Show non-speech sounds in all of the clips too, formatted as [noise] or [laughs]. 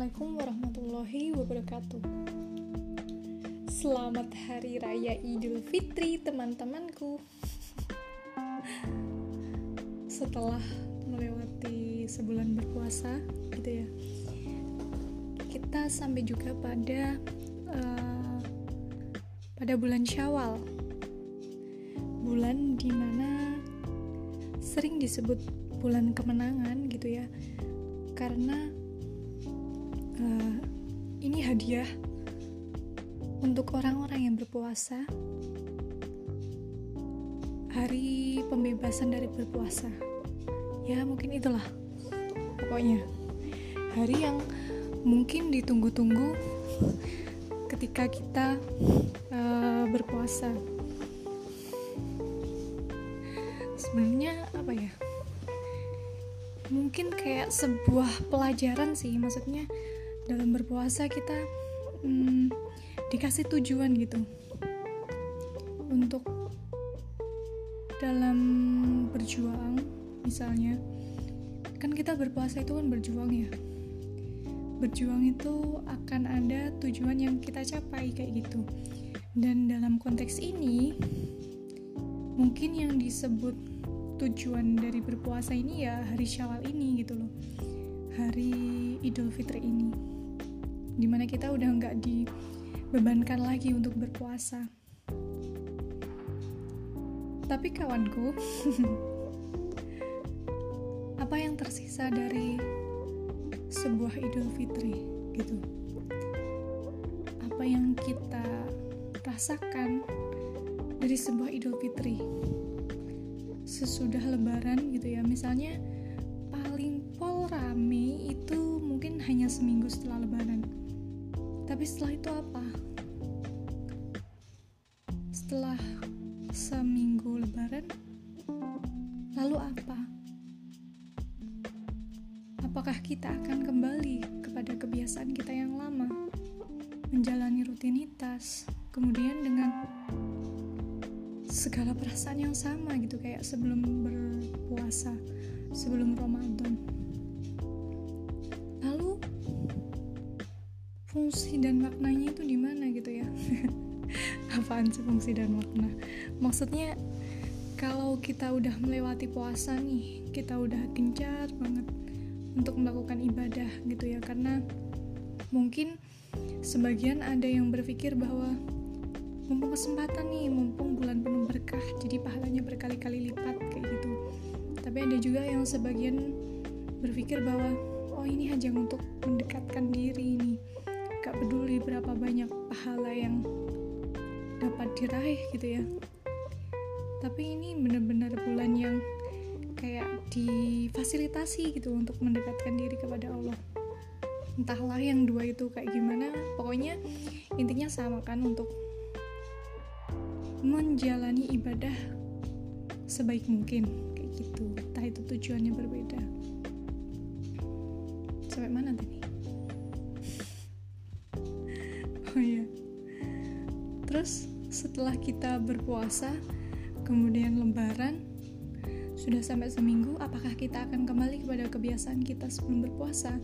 Assalamualaikum warahmatullahi wabarakatuh. Selamat Hari Raya Idul Fitri teman-temanku. [laughs] Setelah melewati sebulan berpuasa gitu ya. Kita sampai juga pada uh, pada bulan Syawal. Bulan di mana sering disebut bulan kemenangan gitu ya. Karena uh, ini hadiah untuk orang-orang yang berpuasa. Hari pembebasan dari berpuasa. Ya mungkin itulah pokoknya. Hari yang mungkin ditunggu-tunggu ketika kita uh, berpuasa. Sebenarnya apa ya? Mungkin kayak sebuah pelajaran sih maksudnya dalam berpuasa kita hmm, dikasih tujuan gitu. Untuk dalam berjuang misalnya kan kita berpuasa itu kan berjuang ya. Berjuang itu akan ada tujuan yang kita capai kayak gitu. Dan dalam konteks ini mungkin yang disebut tujuan dari berpuasa ini ya hari Syawal ini gitu loh. Hari Idul Fitri ini di mana kita udah nggak dibebankan lagi untuk berpuasa. Tapi kawanku [laughs] apa yang tersisa dari sebuah Idul Fitri gitu? Apa yang kita rasakan dari sebuah Idul Fitri? Sesudah lebaran gitu ya misalnya paling pol rame itu mungkin hanya seminggu setelah lebaran tapi setelah itu apa? Setelah seminggu lebaran lalu apa? Apakah kita akan kembali kepada kebiasaan kita yang lama? Menjalani rutinitas kemudian dengan segala perasaan yang sama gitu kayak sebelum berpuasa sebelum Ramadan fungsi dan maknanya itu di mana gitu ya? [laughs] Apaan sih fungsi dan makna? Maksudnya kalau kita udah melewati puasa nih kita udah gencar banget untuk melakukan ibadah gitu ya karena mungkin sebagian ada yang berpikir bahwa mumpung kesempatan nih mumpung bulan penuh berkah jadi pahalanya berkali-kali lipat kayak gitu. Tapi ada juga yang sebagian berpikir bahwa oh ini hanya untuk mendekatkan diri ini berapa banyak pahala yang dapat diraih gitu ya. Tapi ini benar-benar bulan yang kayak difasilitasi gitu untuk mendekatkan diri kepada Allah. Entahlah yang dua itu kayak gimana. Pokoknya intinya sama kan untuk menjalani ibadah sebaik mungkin kayak gitu. Entah itu tujuannya berbeda. Sampai mana tadi terus setelah kita berpuasa kemudian lebaran sudah sampai seminggu apakah kita akan kembali kepada kebiasaan kita sebelum berpuasa?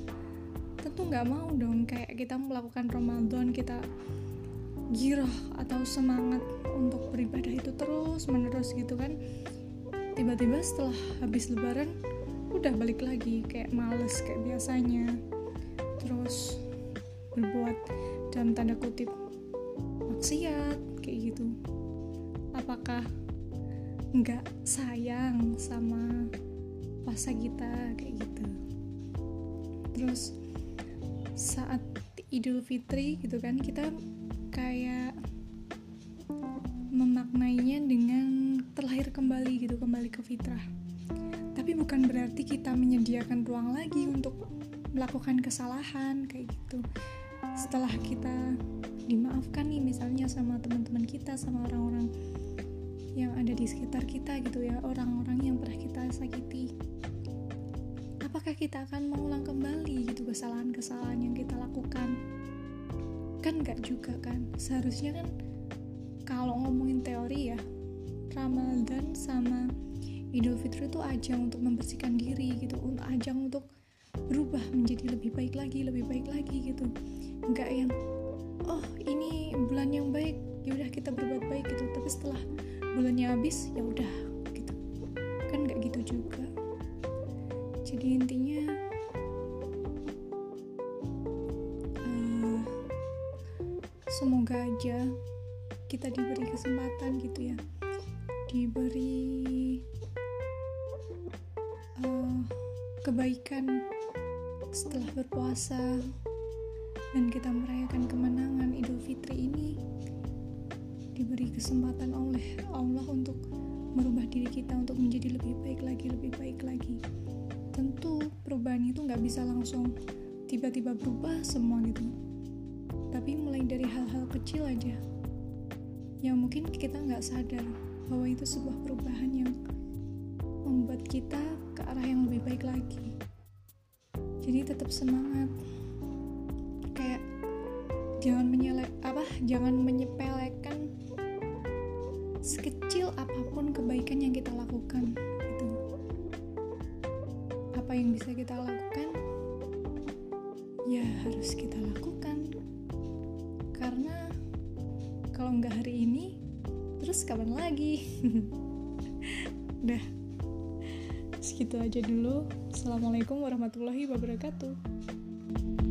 Tentu nggak mau dong kayak kita melakukan Ramadan kita giroh atau semangat untuk beribadah itu terus menerus gitu kan. Tiba-tiba setelah habis lebaran udah balik lagi kayak males kayak biasanya. Terus berbuat dalam tanda kutip maksiat kayak gitu. Apakah nggak sayang sama puasa kita kayak gitu. Terus saat Idul Fitri gitu kan kita kayak memaknainya dengan terlahir kembali gitu kembali ke fitrah. Tapi bukan berarti kita menyediakan ruang lagi untuk melakukan kesalahan kayak gitu. Setelah kita dimaafkan nih misalnya sama teman-teman kita sama orang-orang yang ada di sekitar kita gitu ya orang-orang yang pernah kita sakiti. Apakah kita akan mengulang kembali gitu kesalahan-kesalahan yang kita lakukan? Kan nggak juga kan. Seharusnya kan kalau ngomongin teori ya Ramadan sama Idul Fitri itu ajang untuk membersihkan diri gitu ajang untuk berubah menjadi lebih baik lagi lebih baik lagi gitu. Nggak yang oh ini bulan yang baik. Ya udah kita berbuat baik gitu. Tapi setelah bulannya habis ya udah gitu. Kan nggak gitu juga. Jadi intinya uh, semoga aja kita diberi kesempatan gitu ya. Diberi uh, kebaikan setelah berpuasa dan kita merayakan kemenangan Idul Fitri ini diberi kesempatan oleh Allah untuk merubah diri kita untuk menjadi lebih baik lagi, lebih baik lagi. Tentu perubahan itu nggak bisa langsung tiba-tiba berubah semua gitu. Tapi mulai dari hal-hal kecil aja yang mungkin kita nggak sadar bahwa itu sebuah perubahan yang membuat kita ke arah yang lebih baik lagi. Jadi tetap semangat jangan menyele apa jangan menyepelekan sekecil apa pun kebaikan yang kita lakukan gitu. Apa yang bisa kita lakukan ya harus kita lakukan. Karena kalau nggak hari ini terus kapan lagi? [laughs] Udah. Segitu aja dulu. Assalamualaikum warahmatullahi wabarakatuh